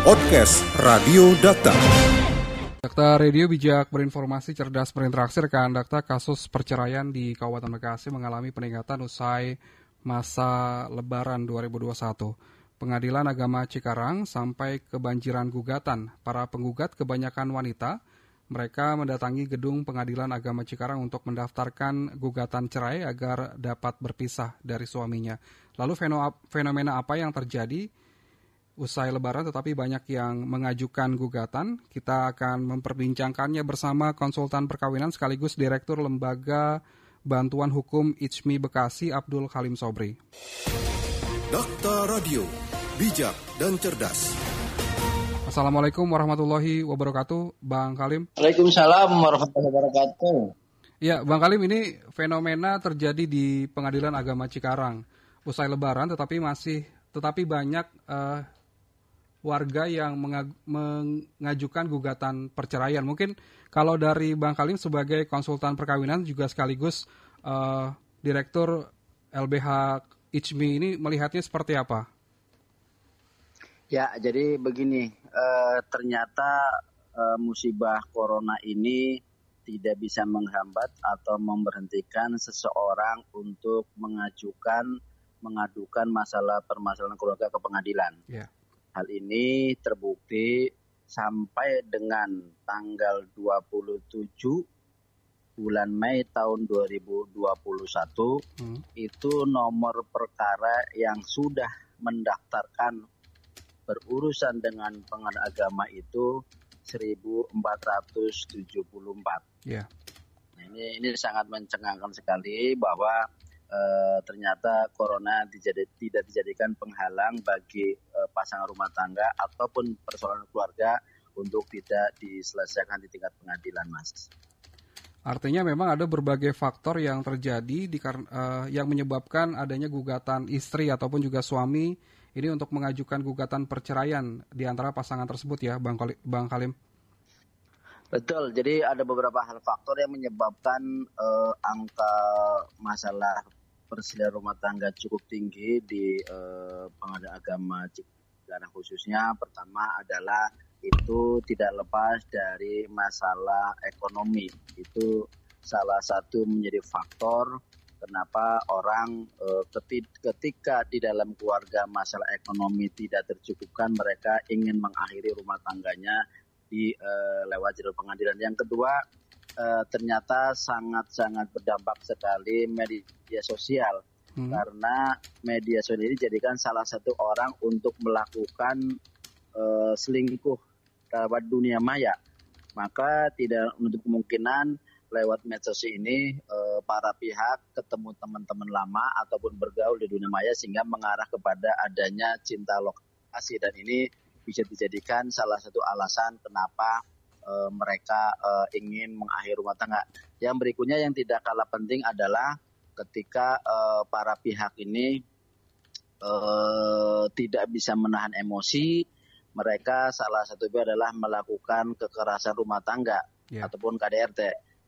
Podcast Radio Data. Dakta Radio bijak berinformasi cerdas berinteraksi rekan Dakta kasus perceraian di Kabupaten Bekasi mengalami peningkatan usai masa lebaran 2021. Pengadilan Agama Cikarang sampai kebanjiran gugatan. Para penggugat kebanyakan wanita. Mereka mendatangi gedung Pengadilan Agama Cikarang untuk mendaftarkan gugatan cerai agar dapat berpisah dari suaminya. Lalu fenomena apa yang terjadi? Usai lebaran tetapi banyak yang mengajukan gugatan. Kita akan memperbincangkannya bersama konsultan perkawinan sekaligus Direktur Lembaga Bantuan Hukum ICMI Bekasi Abdul Halim Sobri. Dokter Radio, bijak dan cerdas. Assalamualaikum warahmatullahi wabarakatuh, Bang Kalim. Waalaikumsalam warahmatullahi wabarakatuh. Ya, Bang Kalim ini fenomena terjadi di Pengadilan Agama Cikarang usai Lebaran, tetapi masih tetapi banyak uh, warga yang mengajukan gugatan perceraian. Mungkin kalau dari Bang Kalim sebagai konsultan perkawinan juga sekaligus uh, direktur LBH ICMI ini melihatnya seperti apa? Ya, jadi begini, uh, ternyata uh, musibah corona ini tidak bisa menghambat atau memberhentikan seseorang untuk mengajukan mengadukan masalah permasalahan keluarga ke pengadilan. Yeah Hal ini terbukti sampai dengan tanggal 27 bulan Mei tahun 2021 hmm. itu nomor perkara yang sudah mendaftarkan berurusan dengan pengadilan agama itu 1474. Yeah. Nah, ini ini sangat mencengangkan sekali bahwa uh, ternyata corona dijadi, tidak dijadikan penghalang bagi uh, pasangan rumah tangga ataupun persoalan keluarga untuk tidak diselesaikan di tingkat pengadilan, Mas. Artinya memang ada berbagai faktor yang terjadi di, uh, yang menyebabkan adanya gugatan istri ataupun juga suami ini untuk mengajukan gugatan perceraian di antara pasangan tersebut ya, Bang, Bang Kalim. Betul, jadi ada beberapa hal faktor yang menyebabkan uh, angka masalah persediaan rumah tangga cukup tinggi di eh, pengadilan agama Cikarang khususnya. Pertama adalah itu tidak lepas dari masalah ekonomi. Itu salah satu menjadi faktor kenapa orang eh, ketika di dalam keluarga masalah ekonomi tidak tercukupkan mereka ingin mengakhiri rumah tangganya di eh, lewat jalur pengadilan. Yang kedua uh, ternyata sangat-sangat berdampak sekali media sosial. Hmm. karena media sosial ini jadikan salah satu orang untuk melakukan uh, selingkuh lewat dunia maya. Maka tidak untuk kemungkinan lewat medsos ini uh, para pihak ketemu teman-teman lama ataupun bergaul di dunia maya sehingga mengarah kepada adanya cinta lokasi. Dan ini bisa dijadikan salah satu alasan kenapa uh, mereka uh, ingin mengakhiri rumah tangga. Yang berikutnya yang tidak kalah penting adalah ketika uh, para pihak ini uh, tidak bisa menahan emosi, mereka salah satunya adalah melakukan kekerasan rumah tangga yeah. ataupun KDRT.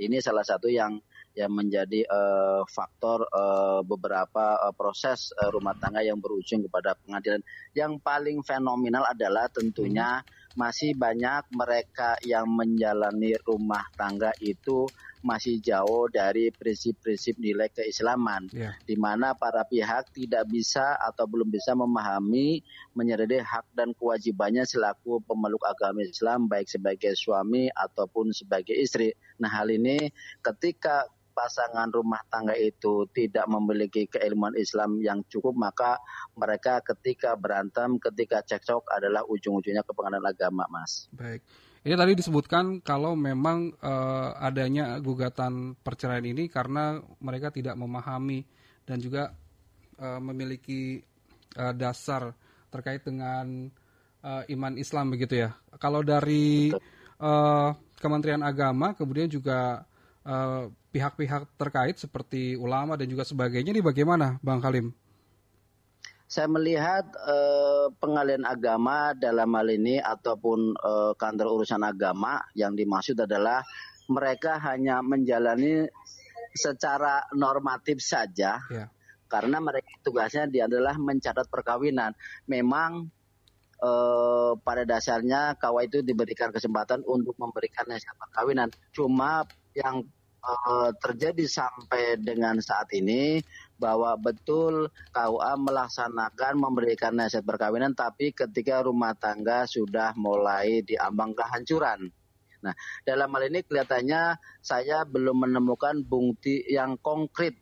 Ini salah satu yang yang menjadi uh, faktor uh, beberapa uh, proses uh, rumah tangga yang berujung kepada pengadilan. Yang paling fenomenal adalah tentunya hmm masih banyak mereka yang menjalani rumah tangga itu masih jauh dari prinsip-prinsip nilai keislaman, yeah. di mana para pihak tidak bisa atau belum bisa memahami menyadari hak dan kewajibannya selaku pemeluk agama Islam, baik sebagai suami ataupun sebagai istri. Nah, hal ini ketika pasangan rumah tangga itu tidak memiliki keilmuan Islam yang cukup, maka mereka ketika berantem, ketika cekcok adalah ujung-ujungnya ke pengadilan agama, Mas. Baik. Ini tadi disebutkan kalau memang uh, adanya gugatan perceraian ini karena mereka tidak memahami dan juga uh, memiliki uh, dasar terkait dengan uh, iman Islam begitu ya. Kalau dari uh, Kementerian Agama kemudian juga pihak pihak-pihak terkait seperti ulama dan juga sebagainya ini bagaimana Bang Kalim? Saya melihat eh, pengalian agama dalam hal ini ataupun eh, kantor urusan agama yang dimaksud adalah mereka hanya menjalani secara normatif saja. Yeah. Karena mereka tugasnya dia adalah mencatat perkawinan. Memang eh, pada dasarnya KUA itu diberikan kesempatan untuk memberikan nasihat perkawinan. Cuma yang eh, terjadi sampai dengan saat ini bahwa betul KUA melaksanakan memberikan nasihat perkawinan tapi ketika rumah tangga sudah mulai diambang kehancuran. Nah, dalam hal ini kelihatannya saya belum menemukan bukti yang konkret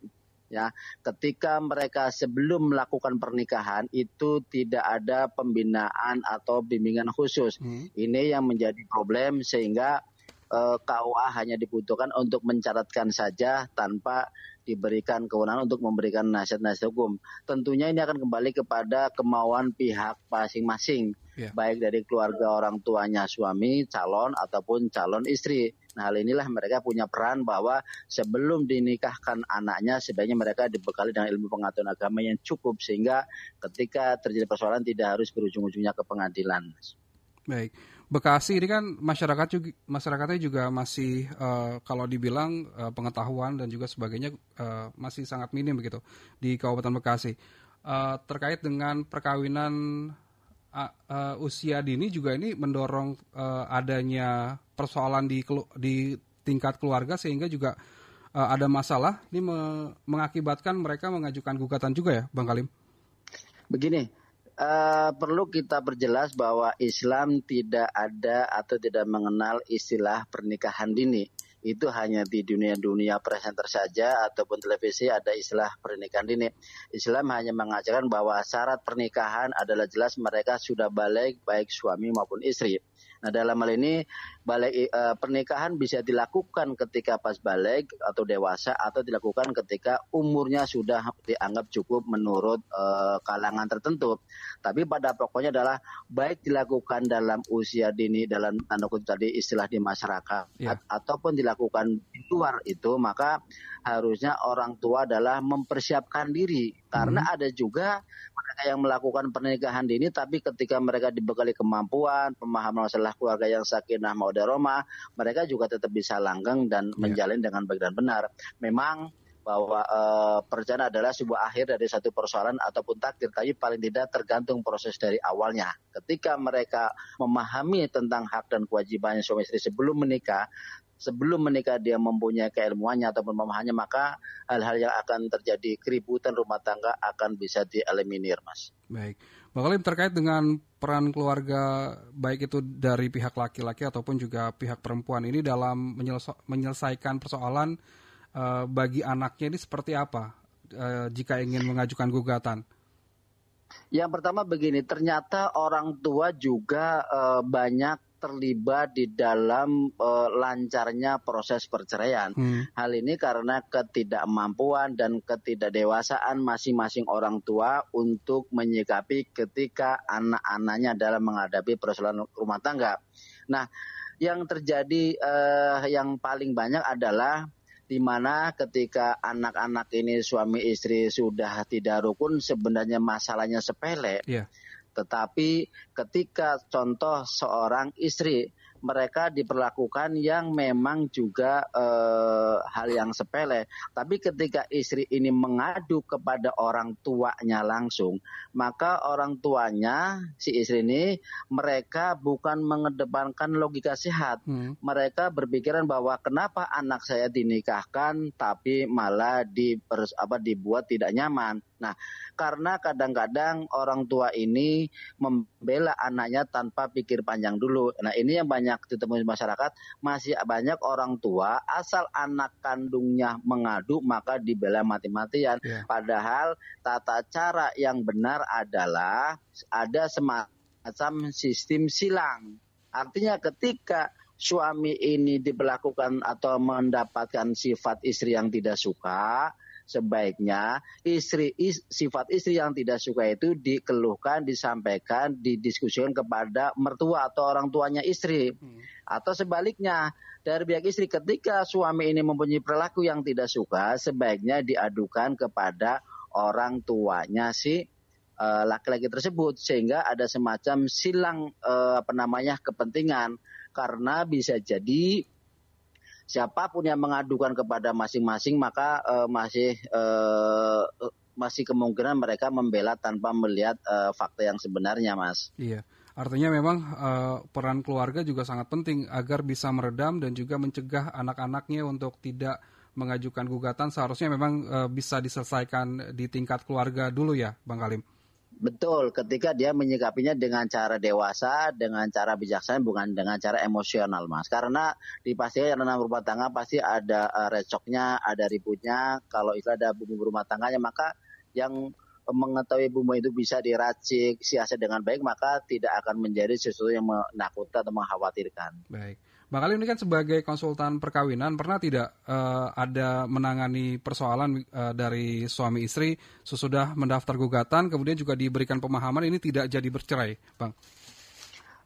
ya ketika mereka sebelum melakukan pernikahan itu tidak ada pembinaan atau bimbingan khusus. Hmm. Ini yang menjadi problem sehingga uh, eh, KUA hanya dibutuhkan untuk mencatatkan saja tanpa diberikan kewenangan untuk memberikan nasihat-nasihat hukum. Tentunya ini akan kembali kepada kemauan pihak masing-masing, yeah. baik dari keluarga orang tuanya suami, calon ataupun calon istri. Nah, hal inilah mereka punya peran bahwa sebelum dinikahkan anaknya sebaiknya mereka dibekali dengan ilmu pengetahuan agama yang cukup sehingga ketika terjadi persoalan tidak harus berujung-ujungnya ke pengadilan. Baik. Bekasi ini kan masyarakat juga masyarakatnya juga masih uh, kalau dibilang uh, pengetahuan dan juga sebagainya uh, masih sangat minim begitu di Kabupaten Bekasi. Uh, terkait dengan perkawinan uh, uh, usia dini juga ini mendorong uh, adanya persoalan di di tingkat keluarga sehingga juga uh, ada masalah ini me mengakibatkan mereka mengajukan gugatan juga ya, Bang Kalim. Begini, uh, perlu kita perjelas bahwa Islam tidak ada atau tidak mengenal istilah pernikahan dini. Itu hanya di dunia-dunia presenter saja ataupun televisi ada istilah pernikahan dini. Islam hanya mengajarkan bahwa syarat pernikahan adalah jelas mereka sudah balik baik suami maupun istri. Nah dalam hal ini balik uh, pernikahan bisa dilakukan ketika pas balik atau dewasa atau dilakukan ketika umurnya sudah dianggap cukup menurut uh, kalangan tertentu. Tapi pada pokoknya adalah baik dilakukan dalam usia dini dalam tanda kutip tadi istilah di masyarakat yeah. ataupun dilakukan di luar itu maka harusnya orang tua adalah mempersiapkan diri karena hmm. ada juga mereka yang melakukan pernikahan dini tapi ketika mereka dibekali kemampuan pemahaman masalah keluarga yang sakinah Roma mereka juga tetap bisa langgeng dan yeah. menjalin dengan baik dan benar memang bahwa e, perencanaan adalah sebuah akhir dari satu persoalan ataupun takdir, tapi paling tidak tergantung proses dari awalnya. Ketika mereka memahami tentang hak dan kewajibannya suami istri sebelum menikah, sebelum menikah dia mempunyai keilmuannya ataupun pemahamannya maka hal-hal yang akan terjadi keributan rumah tangga akan bisa dieliminir mas. Baik, Kalim terkait dengan peran keluarga baik itu dari pihak laki-laki ataupun juga pihak perempuan ini dalam menyelesaikan persoalan uh, bagi anaknya ini seperti apa uh, jika ingin mengajukan gugatan? Yang pertama begini, ternyata orang tua juga uh, banyak terlibat di dalam uh, lancarnya proses perceraian. Hmm. Hal ini karena ketidakmampuan dan ketidakdewasaan masing-masing orang tua untuk menyikapi ketika anak-anaknya dalam menghadapi persoalan rumah tangga. Nah, yang terjadi uh, yang paling banyak adalah di mana ketika anak-anak ini suami istri sudah tidak rukun sebenarnya masalahnya sepele. Yeah tetapi ketika contoh seorang istri mereka diperlakukan yang memang juga e, hal yang sepele. Tapi ketika istri ini mengadu kepada orang tuanya langsung, maka orang tuanya si istri ini mereka bukan mengedepankan logika sehat. Hmm. Mereka berpikiran bahwa kenapa anak saya dinikahkan tapi malah di apa dibuat tidak nyaman. Nah, karena kadang-kadang orang tua ini membela anaknya tanpa pikir panjang dulu. Nah, ini yang banyak banyak ditemui masyarakat masih banyak orang tua asal anak kandungnya mengadu maka dibela mati-matian. Yeah. Padahal tata cara yang benar adalah ada semacam sistem silang. Artinya ketika suami ini diberlakukan atau mendapatkan sifat istri yang tidak suka, sebaiknya istri is, sifat istri yang tidak suka itu dikeluhkan, disampaikan, didiskusikan kepada mertua atau orang tuanya istri. Hmm. Atau sebaliknya, dari pihak istri ketika suami ini mempunyai perilaku yang tidak suka, sebaiknya diadukan kepada orang tuanya si eh, laki-laki uh, tersebut sehingga ada semacam silang uh, apa namanya kepentingan karena bisa jadi siapa pun yang mengadukan kepada masing-masing maka uh, masih uh, masih kemungkinan mereka membela tanpa melihat uh, fakta yang sebenarnya, Mas. Iya. Artinya memang uh, peran keluarga juga sangat penting agar bisa meredam dan juga mencegah anak-anaknya untuk tidak mengajukan gugatan seharusnya memang uh, bisa diselesaikan di tingkat keluarga dulu ya, Bang Kalim. Betul, ketika dia menyikapinya dengan cara dewasa, dengan cara bijaksana, bukan dengan cara emosional, Mas. Karena di pasti dalam rumah tangga pasti ada uh, recoknya, ada ributnya. Kalau itu ada bumbu rumah tangganya, maka yang mengetahui bumbu itu bisa diracik, siasat dengan baik, maka tidak akan menjadi sesuatu yang menakutkan atau mengkhawatirkan. Baik. Bang Ali ini kan sebagai konsultan perkawinan pernah tidak uh, ada menangani persoalan uh, dari suami istri sesudah mendaftar gugatan kemudian juga diberikan pemahaman ini tidak jadi bercerai, Bang?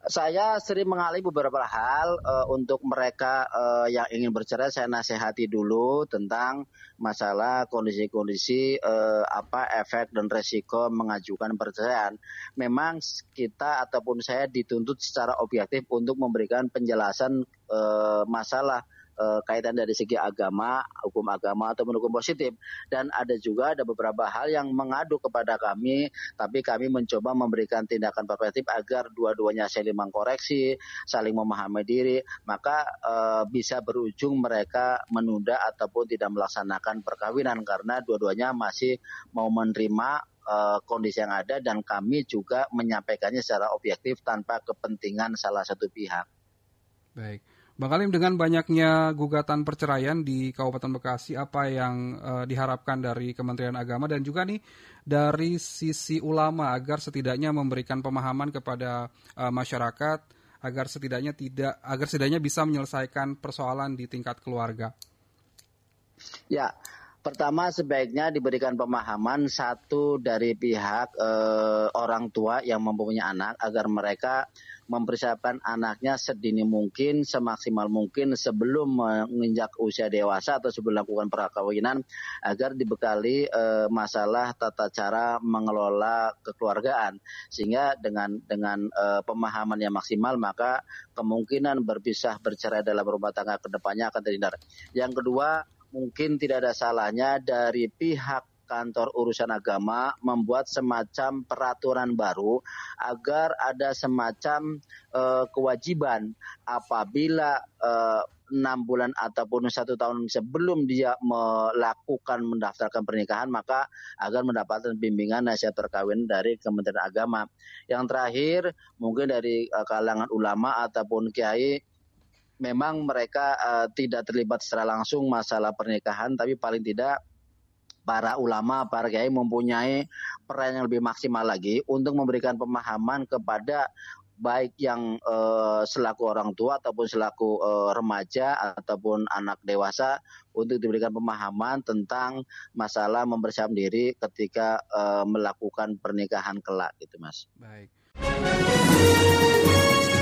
Saya sering mengalami beberapa hal uh, untuk mereka uh, yang ingin bercerai saya nasihati dulu tentang masalah kondisi-kondisi uh, apa efek dan resiko mengajukan perceraian. Memang kita ataupun saya dituntut secara objektif untuk memberikan penjelasan uh, masalah uh, kaitan dari segi agama, hukum agama atau hukum positif. Dan ada juga ada beberapa hal yang mengadu kepada kami, tapi kami mencoba memberikan tindakan preventif agar dua-duanya saling mengkoreksi, saling memahami diri, maka uh, bisa berujung mereka menunda ataupun tidak melaksanakan perkawinan karena dua-duanya masih mau menerima uh, kondisi yang ada dan kami juga menyampaikannya secara objektif tanpa kepentingan salah satu pihak. Baik. Bang Kalim, dengan banyaknya gugatan perceraian di Kabupaten Bekasi, apa yang uh, diharapkan dari Kementerian Agama dan juga nih dari sisi ulama agar setidaknya memberikan pemahaman kepada uh, masyarakat agar setidaknya tidak agar setidaknya bisa menyelesaikan persoalan di tingkat keluarga. Ya, Pertama sebaiknya diberikan pemahaman satu dari pihak eh, orang tua yang mempunyai anak agar mereka mempersiapkan anaknya sedini mungkin, semaksimal mungkin sebelum menginjak usia dewasa atau sebelum melakukan perkawinan agar dibekali eh, masalah tata cara mengelola kekeluargaan sehingga dengan dengan eh, pemahaman yang maksimal maka kemungkinan berpisah bercerai dalam rumah tangga ke depannya akan terhindar. Yang kedua mungkin tidak ada salahnya dari pihak kantor urusan agama membuat semacam peraturan baru agar ada semacam uh, kewajiban apabila uh, bulan ataupun satu tahun sebelum dia melakukan mendaftarkan pernikahan maka agar mendapatkan bimbingan nasihat perkawinan dari Kementerian Agama. Yang terakhir mungkin dari uh, kalangan ulama ataupun kiai memang mereka uh, tidak terlibat secara langsung masalah pernikahan, tapi paling tidak para ulama, para kiai mempunyai peran yang lebih maksimal lagi untuk memberikan pemahaman kepada baik yang uh, selaku orang tua ataupun selaku uh, remaja ataupun anak dewasa untuk diberikan pemahaman tentang masalah mempersiapkan diri ketika uh, melakukan pernikahan kelak gitu Mas. Baik